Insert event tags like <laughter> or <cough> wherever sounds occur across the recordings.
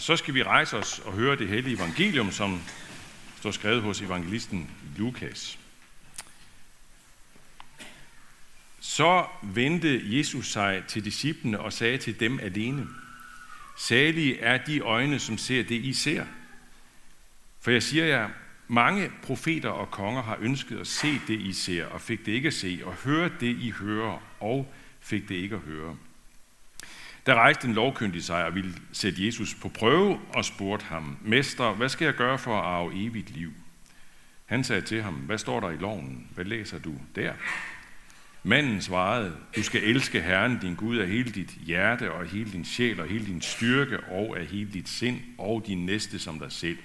Og så skal vi rejse os og høre det hellige evangelium, som står skrevet hos evangelisten Lukas. Så vendte Jesus sig til disciplene og sagde til dem alene, Salige er de øjne, som ser det, I ser. For jeg siger jer, mange profeter og konger har ønsket at se det, I ser, og fik det ikke at se, og høre det, I hører, og fik det ikke at høre. Der rejste en lovkyndig sig og ville sætte Jesus på prøve og spurgte ham, Mester, hvad skal jeg gøre for at arve evigt liv? Han sagde til ham, hvad står der i loven? Hvad læser du der? Manden svarede, du skal elske Herren din Gud af hele dit hjerte og hele din sjæl og hele din styrke og af hele dit sind og din næste som dig selv.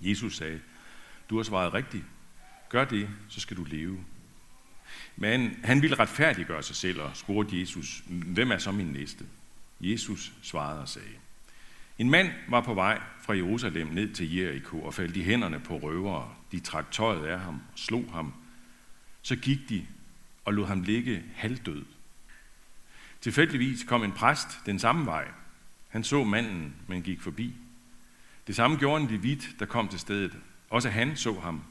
Jesus sagde, du har svaret rigtigt. Gør det, så skal du leve. Men han ville retfærdiggøre sig selv og spurgte Jesus, hvem er så min næste? Jesus svarede og sagde, en mand var på vej fra Jerusalem ned til Jericho og faldt i hænderne på røvere. De trak tøjet af ham og slog ham. Så gik de og lod ham ligge halvdød. Tilfældigvis kom en præst den samme vej. Han så manden, men gik forbi. Det samme gjorde en levit, der kom til stedet. Også han så ham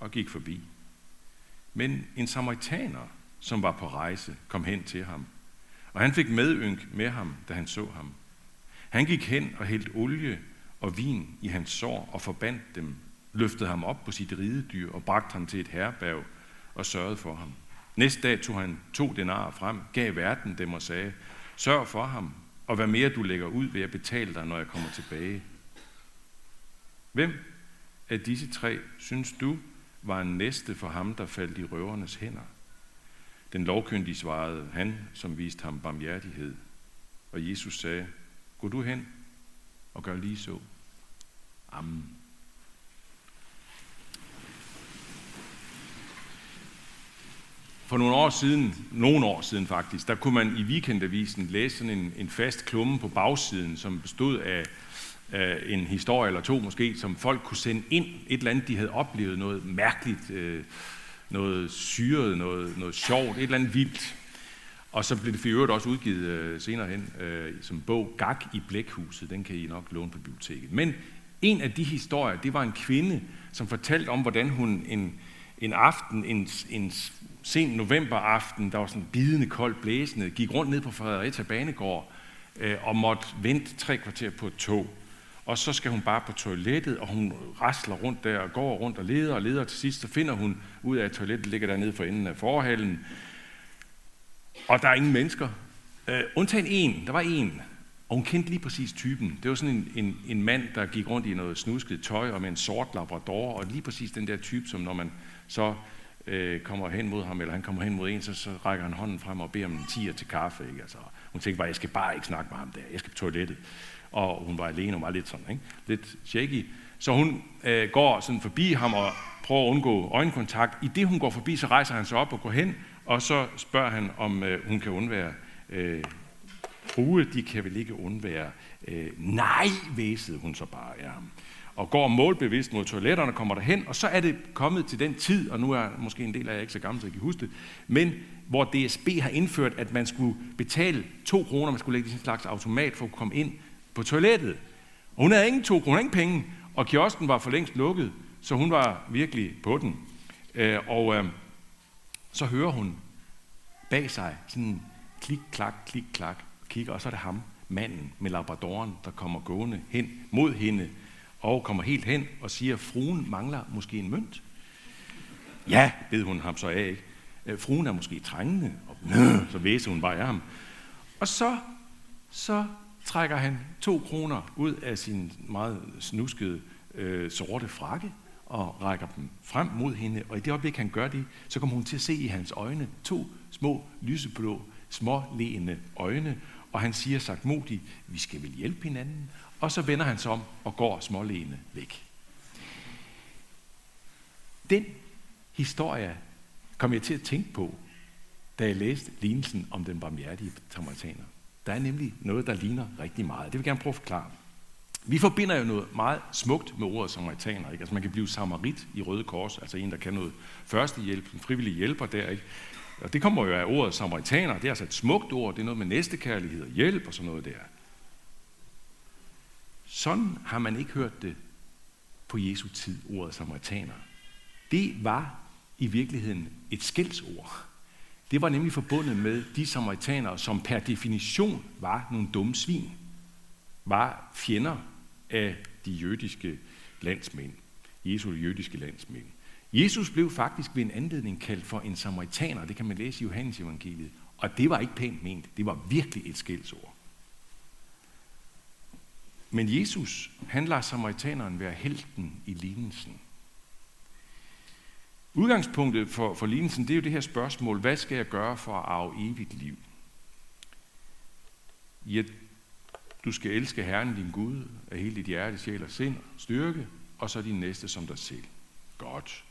og gik forbi. Men en samaritaner, som var på rejse, kom hen til ham. Og han fik medynk med ham, da han så ham. Han gik hen og hældte olie og vin i hans sår og forbandt dem, løftede ham op på sit ridedyr og bragte ham til et herberg og sørgede for ham. Næste dag tog han to denarer frem, gav verden dem og sagde, sørg for ham, og hvad mere du lægger ud, vil jeg betale dig, når jeg kommer tilbage. Hvem af disse tre synes du var en næste for ham, der faldt i røvernes hænder? Den lovkyndige svarede, han som viste ham barmhjertighed. Og Jesus sagde, gå du hen og gør lige så. Amen. For nogle år siden, nogle år siden faktisk, der kunne man i weekendavisen læse sådan en, en fast klumme på bagsiden, som bestod af, af en historie eller to måske, som folk kunne sende ind. Et eller andet, de havde oplevet noget mærkeligt, øh, noget syret, noget, noget sjovt, et eller andet vildt. Og så blev det for øvrigt også udgivet øh, senere hen øh, som bog Gak i Blækhuset. Den kan I nok låne på biblioteket. Men en af de historier, det var en kvinde, som fortalte om, hvordan hun en, en aften, en, en sen novemberaften, der var sådan bidende koldt blæsende, gik rundt ned på Fredericia Banegård øh, og måtte vente tre kvarter på et tog. Og så skal hun bare på toilettet, og hun rasler rundt der og går rundt og leder og leder. Til sidst så finder hun ud af, at toilettet ligger dernede for enden af forhallen. Og der er ingen mennesker. Øh, undtagen en. Der var en. Og hun kendte lige præcis typen. Det var sådan en, en, en mand, der gik rundt i noget snusket tøj og med en sort labrador. Og lige præcis den der type, som når man så øh, kommer hen mod ham, eller han kommer hen mod en, så, så rækker han hånden frem og beder om en tiger til kaffe. Ikke? Altså, hun tænkte bare, jeg skal bare ikke snakke med ham der, jeg skal på toilettet. Og hun var alene, hun var lidt sådan, ikke? lidt shaky. Så hun øh, går sådan forbi ham og prøver at undgå øjenkontakt. I det hun går forbi, så rejser han sig op og går hen, og så spørger han, om øh, hun kan undvære øh, frue, de kan vel ikke undvære. Øh, nej, væsede hun så bare Ja og går målbevidst mod toiletterne, kommer derhen, og så er det kommet til den tid, og nu er måske en del af jer ikke så gammel, så jeg kan huske det, men hvor DSB har indført, at man skulle betale to kroner, man skulle lægge i en slags automat for at komme ind på toilettet. Og hun havde ingen to kroner, ingen penge, og kiosken var for længst lukket, så hun var virkelig på den. Øh, og øh, så hører hun bag sig sådan klik, klak, klik, klak, kigger, og så er det ham, manden med labradoren, der kommer gående hen mod hende, og kommer helt hen og siger, at fruen mangler måske en mønt. Ja, bed hun ham så af, ikke? Øh, fruen er måske trængende, og så væser hun bare af ham. Og så, så trækker han to kroner ud af sin meget snuskede øh, sorte frakke, og rækker dem frem mod hende, og i det øjeblik, han gør det, så kommer hun til at se i hans øjne to små, lyseblå, småleende øjne, og han siger sagt modigt, vi skal vel hjælpe hinanden, og så vender han sig om og går småleende væk. Den historie kom jeg til at tænke på, da jeg læste lignelsen om den barmhjertige samaritaner. Der er nemlig noget, der ligner rigtig meget. Det vil jeg gerne prøve at forklare. Vi forbinder jo noget meget smukt med ordet samaritaner. Ikke? Altså man kan blive samarit i Røde Kors, altså en, der kan noget førstehjælp, en frivillig hjælper der. Ikke? Og det kommer jo af ordet samaritaner. Det er altså et smukt ord. Det er noget med næstekærlighed og hjælp og sådan noget der. Sådan har man ikke hørt det på Jesu tid, ordet samaritaner. Det var i virkeligheden et skældsord. Det var nemlig forbundet med de samaritanere, som per definition var nogle dumme svin, var fjender af de jødiske landsmænd, Jesu jødiske landsmænd. Jesus blev faktisk ved en anledning kaldt for en samaritaner, det kan man læse i Johannes evangeliet, og det var ikke pænt ment, det var virkelig et skældsord. Men Jesus, han lader samaritaneren være helten i lignelsen. Udgangspunktet for, for lignelsen, det er jo det her spørgsmål, hvad skal jeg gøre for at arve evigt liv? Ja, du skal elske Herren din Gud af hele dit hjerte, sjæl og sind, styrke, og så din næste som dig selv. Godt.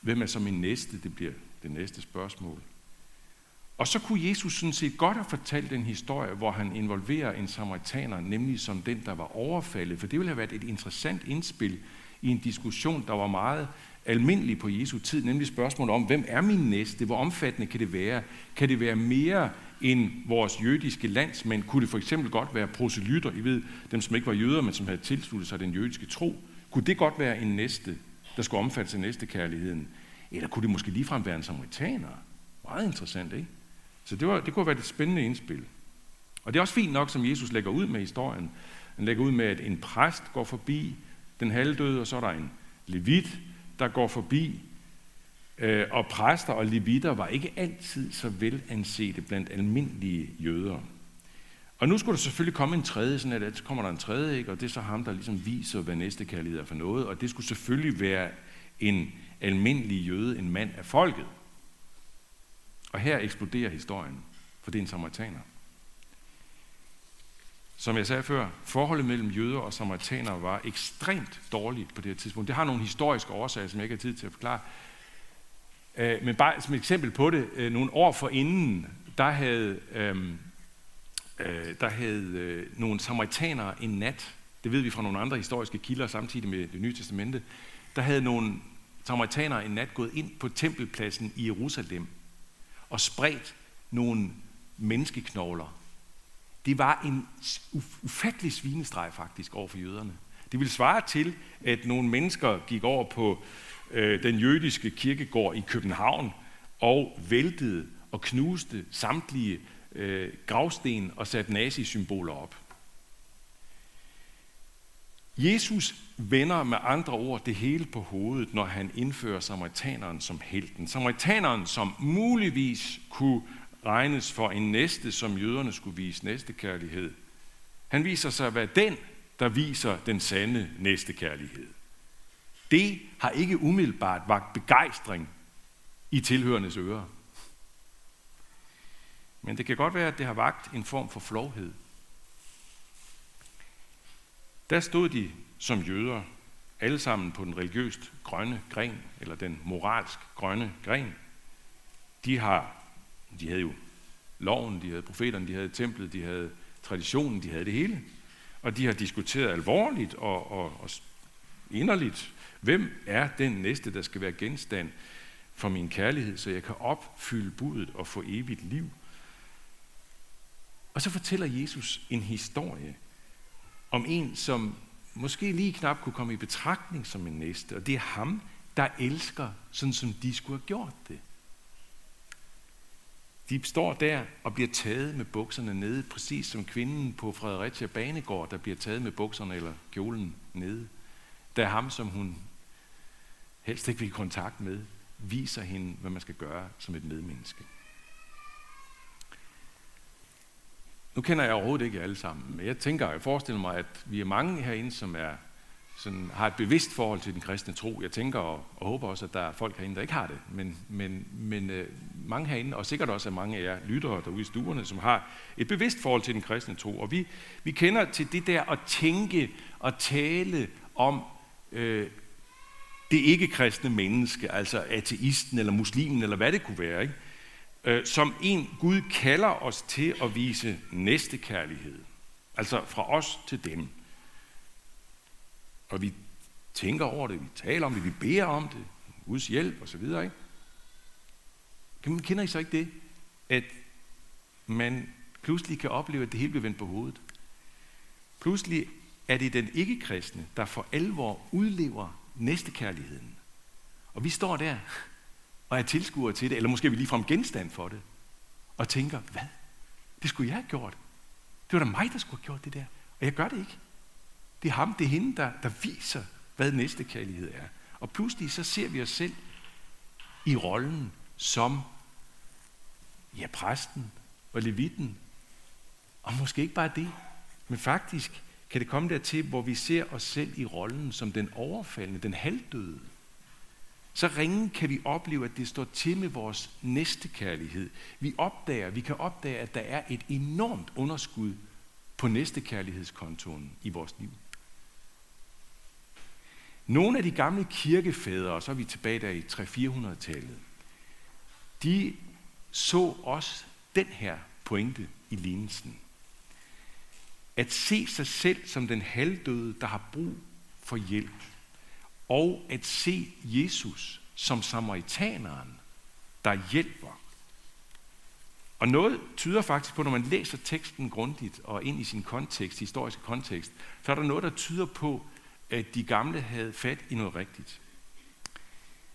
Hvem er så min næste? Det bliver det næste spørgsmål. Og så kunne Jesus sådan set godt have fortalt en historie, hvor han involverer en samaritaner, nemlig som den, der var overfaldet. For det ville have været et interessant indspil i en diskussion, der var meget almindelig på Jesu tid, nemlig spørgsmålet om, hvem er min næste? Hvor omfattende kan det være? Kan det være mere end vores jødiske landsmænd? Kunne det for eksempel godt være proselytter, I ved, dem som ikke var jøder, men som havde tilsluttet sig den jødiske tro? Kunne det godt være en næste, der skulle omfattes af næstekærligheden? Eller kunne det måske ligefrem være en samaritaner? Meget interessant, ikke? Så det, var, det kunne være et spændende indspil. Og det er også fint nok, som Jesus lægger ud med historien. Han lægger ud med, at en præst går forbi den halvdøde, og så er der en levit, der går forbi. Øh, og præster og levitter var ikke altid så velansete blandt almindelige jøder. Og nu skulle der selvfølgelig komme en tredje, sådan at så kommer der en tredje, ikke? og det er så ham, der ligesom viser, hvad næste kærlighed er for noget. Og det skulle selvfølgelig være en almindelig jøde, en mand af folket. Og her eksploderer historien, for det er en samaritaner. Som jeg sagde før, forholdet mellem jøder og samaritanere var ekstremt dårligt på det her tidspunkt. Det har nogle historiske årsager, som jeg ikke har tid til at forklare. Øh, men bare som et eksempel på det, øh, nogle år forinden, der havde, øhm, øh, der havde øh, nogle samaritanere en nat, det ved vi fra nogle andre historiske kilder samtidig med det nye testamente, der havde nogle samaritanere en nat gået ind på tempelpladsen i Jerusalem og spredt nogle menneskeknogler. Det var en ufattelig svinestreg faktisk over for jøderne. Det ville svare til, at nogle mennesker gik over på øh, den jødiske kirkegård i København og væltede og knuste samtlige øh, gravsten og satte nazisymboler op. Jesus vender med andre ord det hele på hovedet, når han indfører samaritaneren som helten. Samaritaneren, som muligvis kunne regnes for en næste, som jøderne skulle vise næstekærlighed. Han viser sig at være den, der viser den sande næstekærlighed. Det har ikke umiddelbart vagt begejstring i tilhørendes ører. Men det kan godt være, at det har vagt en form for flovhed. Der stod de som jøder, alle sammen på den religiøst grønne gren, eller den moralsk grønne gren. De, har, de havde jo loven, de havde profeterne, de havde templet, de havde traditionen, de havde det hele. Og de har diskuteret alvorligt og, og, og inderligt, hvem er den næste, der skal være genstand for min kærlighed, så jeg kan opfylde budet og få evigt liv. Og så fortæller Jesus en historie om en, som måske lige knap kunne komme i betragtning som en næste, og det er ham, der elsker, sådan som de skulle have gjort det. De står der og bliver taget med bukserne nede, præcis som kvinden på Fredericia Banegård, der bliver taget med bukserne eller kjolen nede. Der er ham, som hun helst ikke vil i kontakt med, viser hende, hvad man skal gøre som et medmenneske. Nu kender jeg overhovedet ikke alle sammen, men jeg tænker, jeg forestiller mig, at vi er mange herinde, som er, sådan, har et bevidst forhold til den kristne tro. Jeg tænker og, og håber også, at der er folk herinde, der ikke har det. Men, men, men øh, mange herinde, og sikkert også af mange af jer lyttere derude i stuerne, som har et bevidst forhold til den kristne tro. Og vi, vi kender til det der at tænke og tale om øh, det ikke-kristne menneske, altså ateisten eller muslimen, eller hvad det kunne være, ikke? øh, som en Gud kalder os til at vise næstekærlighed. Altså fra os til dem. Og vi tænker over det, vi taler om det, vi beder om det, Guds hjælp osv. Ikke? Kender I så ikke det, at man pludselig kan opleve, at det hele bliver vendt på hovedet? Pludselig er det den ikke-kristne, der for alvor udlever næstekærligheden. Og vi står der og er tilskuere til det, eller måske er vi ligefrem genstand for det, og tænker, hvad? Det skulle jeg have gjort. Det var da mig, der skulle have gjort det der. Og jeg gør det ikke. Det er ham, det er hende, der, der viser, hvad næstekærlighed er. Og pludselig så ser vi os selv i rollen som ja, præsten og levitten. Og måske ikke bare det, men faktisk kan det komme dertil, hvor vi ser os selv i rollen som den overfaldende, den halvdøde. Så ringen kan vi opleve, at det står til med vores næste kærlighed. Vi opdager, vi kan opdage, at der er et enormt underskud på næste kærlighedskontoen i vores liv. Nogle af de gamle kirkefædre, og så er vi tilbage der i 300-400-tallet, de så også den her pointe i lignelsen. At se sig selv som den halvdøde, der har brug for hjælp. Og at se Jesus som samaritaneren, der hjælper. Og noget tyder faktisk på, når man læser teksten grundigt og ind i sin kontekst, historiske kontekst, så er der noget, der tyder på, at de gamle havde fat i noget rigtigt.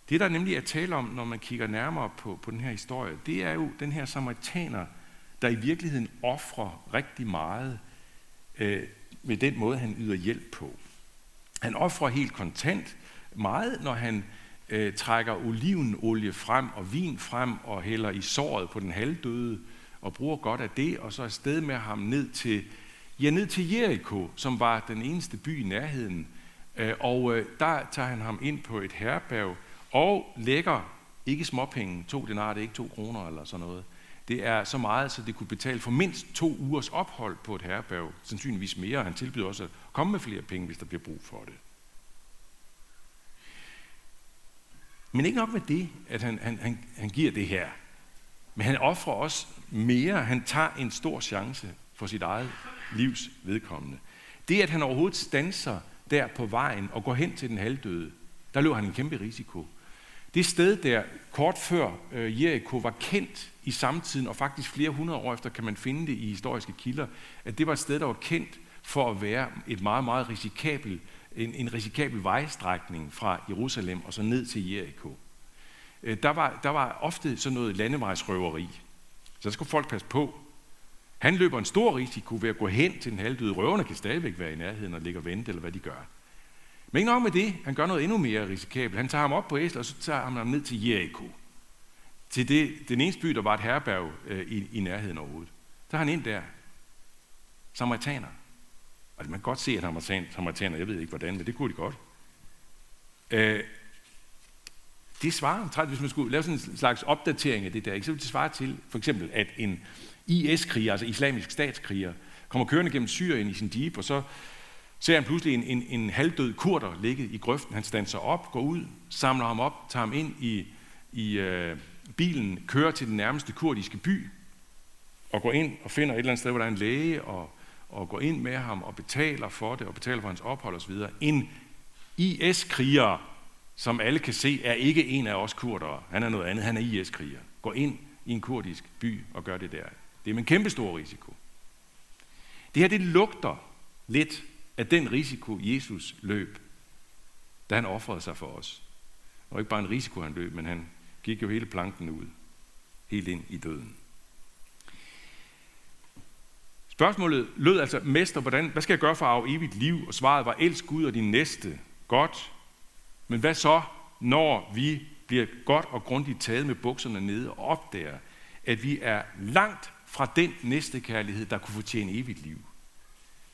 Det, der nemlig er tale om, når man kigger nærmere på, på den her historie, det er jo den her samaritaner, der i virkeligheden offrer rigtig meget øh, med den måde, han yder hjælp på. Han offrer helt kontant meget, når han øh, trækker olivenolie frem og vin frem og hælder i såret på den halvdøde og bruger godt af det, og så er sted med ham ned til, ja, ned til Jericho, som var den eneste by i nærheden. Øh, og øh, der tager han ham ind på et herberg og lægger ikke småpenge, to denar, det er ikke to kroner eller sådan noget. Det er så meget, så det kunne betale for mindst to ugers ophold på et herberg, sandsynligvis mere. Han tilbyder også at komme med flere penge, hvis der bliver brug for det. Men ikke nok med det, at han, han, han, han giver det her. Men han offrer også mere. Han tager en stor chance for sit eget livs vedkommende. Det, at han overhovedet stanser der på vejen og går hen til den halvdøde, der løber han en kæmpe risiko. Det sted der, kort før øh, Jericho, var kendt i samtiden, og faktisk flere hundrede år efter kan man finde det i historiske kilder, at det var et sted, der var kendt for at være et meget, meget risikabel, en, en risikabel vejstrækning fra Jerusalem og så ned til Jericho. Øh, der var, der var ofte sådan noget landevejsrøveri. Så der skulle folk passe på. Han løber en stor risiko ved at gå hen til den halvdøde. Røverne kan stadigvæk være i nærheden og ligge og vente, eller hvad de gør. Men ikke nok med det. Han gør noget endnu mere risikabelt. Han tager ham op på æsler, og så tager han ham ned til Jericho. Til det, den eneste by, der var et herberg øh, i, i nærheden overhovedet. Så tager han ind der. Samaritaner. Og man kan godt se, at samaritaner, jeg ved ikke hvordan, men det kunne de godt. Øh, det svarer, hvis man skulle lave sådan en slags opdatering af det der, så ville det svare til, for eksempel, at en IS-kriger, altså islamisk statskriger, kommer kørende gennem Syrien i sin jeep, og så ser han pludselig en, en, en halvdød kurder ligge i grøften. Han standser op, går ud, samler ham op, tager ham ind i, i øh, bilen, kører til den nærmeste kurdiske by, og går ind og finder et eller andet sted, hvor der er en læge, og og går ind med ham og betaler for det, og betaler for hans ophold osv. En IS-kriger, som alle kan se, er ikke en af os kurdere. Han er noget andet. Han er IS-kriger. Går ind i en kurdisk by og gør det der. Det er med en kæmpe stor risiko. Det her, det lugter lidt af den risiko, Jesus løb, da han offrede sig for os. Og ikke bare en risiko, han løb, men han gik jo hele planken ud. Helt ind i døden. Spørgsmålet lød altså, mester, hvordan, hvad skal jeg gøre for at arve evigt liv? Og svaret var, elsk Gud og din næste. Godt. Men hvad så, når vi bliver godt og grundigt taget med bukserne nede og opdager, at vi er langt fra den næste kærlighed, der kunne fortjene evigt liv?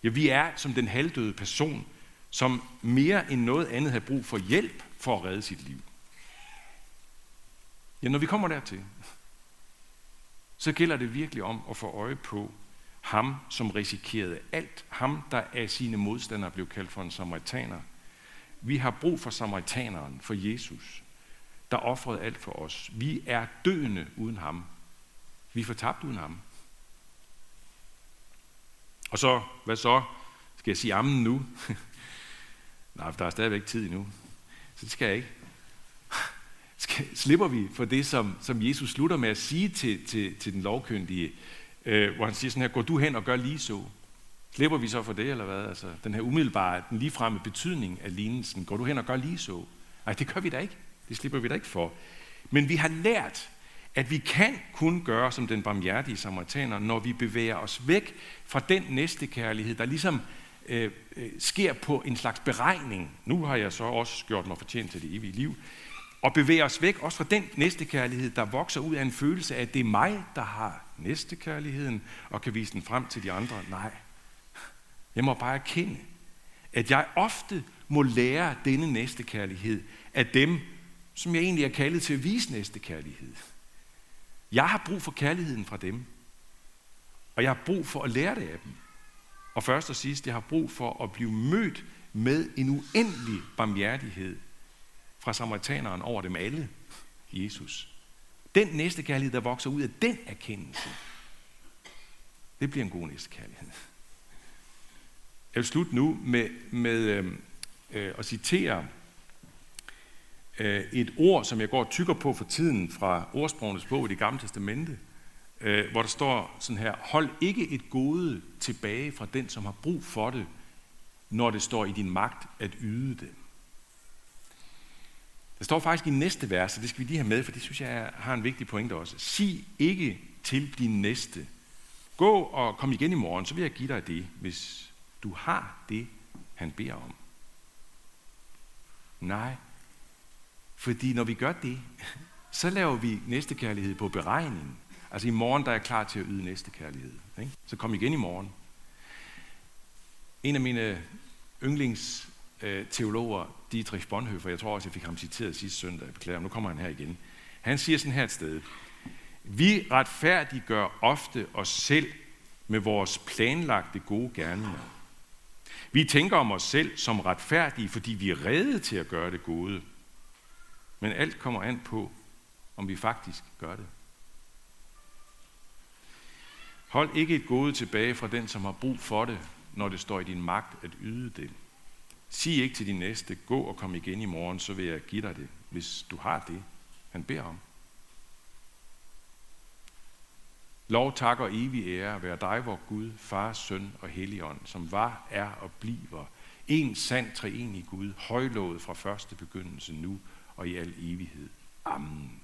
Ja, vi er som den halvdøde person, som mere end noget andet har brug for hjælp for at redde sit liv. Ja, når vi kommer dertil, så gælder det virkelig om at få øje på, ham, som risikerede alt. Ham, der af sine modstandere blev kaldt for en samaritaner. Vi har brug for samaritaneren, for Jesus, der offrede alt for os. Vi er døende uden ham. Vi er fortabt uden ham. Og så, hvad så? Skal jeg sige ammen nu? <laughs> Nej, der er stadigvæk tid endnu. Så det skal jeg ikke. <laughs> Skal, slipper vi for det, som, som Jesus slutter med at sige til, til, til den lovkyndige, øh, hvor han siger sådan her, gå du hen og gør lige så. Slipper vi så for det, eller hvad? Altså, den her umiddelbare, den ligefremme betydning af lignelsen. Går du hen og gør lige så? Nej, det gør vi da ikke. Det slipper vi da ikke for. Men vi har lært, at vi kan kun gøre som den barmhjertige samaritaner, når vi bevæger os væk fra den næste kærlighed, der ligesom øh, øh, sker på en slags beregning. Nu har jeg så også gjort mig fortjent til det evige liv. Og bevæger os væk også fra den næste kærlighed, der vokser ud af en følelse af, at det er mig, der har næste kærligheden, og kan vise den frem til de andre. Nej. Jeg må bare erkende, at jeg ofte må lære denne næste kærlighed af dem, som jeg egentlig er kaldet til at vise næste kærlighed. Jeg har brug for kærligheden fra dem, og jeg har brug for at lære det af dem. Og først og sidst, jeg har brug for at blive mødt med en uendelig barmhjertighed fra samaritaneren over dem alle, Jesus. Den næste kærlighed, der vokser ud af den erkendelse, det bliver en god næste kærlighed. Jeg vil slutte nu med, med øh, øh, at citere øh, et ord, som jeg går og tykker på for tiden fra ordsprogenes bog i det gamle testamente, øh, hvor der står sådan her, hold ikke et gode tilbage fra den, som har brug for det, når det står i din magt at yde det. Der står faktisk i næste vers, og det skal vi lige have med, for det synes jeg har en vigtig pointe også. Sig ikke til din næste. Gå og kom igen i morgen, så vil jeg give dig det, hvis du har det, han beder om. Nej, fordi når vi gør det, så laver vi næstekærlighed på beregning. Altså i morgen, der er jeg klar til at yde næstekærlighed. Ikke? Så kom igen i morgen. En af mine yndlingsteologer, øh, Dietrich Bonhoeffer, jeg tror også, jeg fik ham citeret sidste søndag, jeg beklager, nu kommer han her igen. Han siger sådan her et sted, vi retfærdiggør ofte os selv med vores planlagte gode gerninger. Vi tænker om os selv som retfærdige, fordi vi er redde til at gøre det gode. Men alt kommer an på, om vi faktisk gør det. Hold ikke et gode tilbage fra den, som har brug for det, når det står i din magt at yde det. Sig ikke til din næste, gå og kom igen i morgen, så vil jeg give dig det, hvis du har det, han beder om. Lov, tak og evig ære være dig, vor Gud, Far, Søn og Helligånd, som var, er og bliver en sand treenig Gud, højlået fra første begyndelse nu og i al evighed. Amen.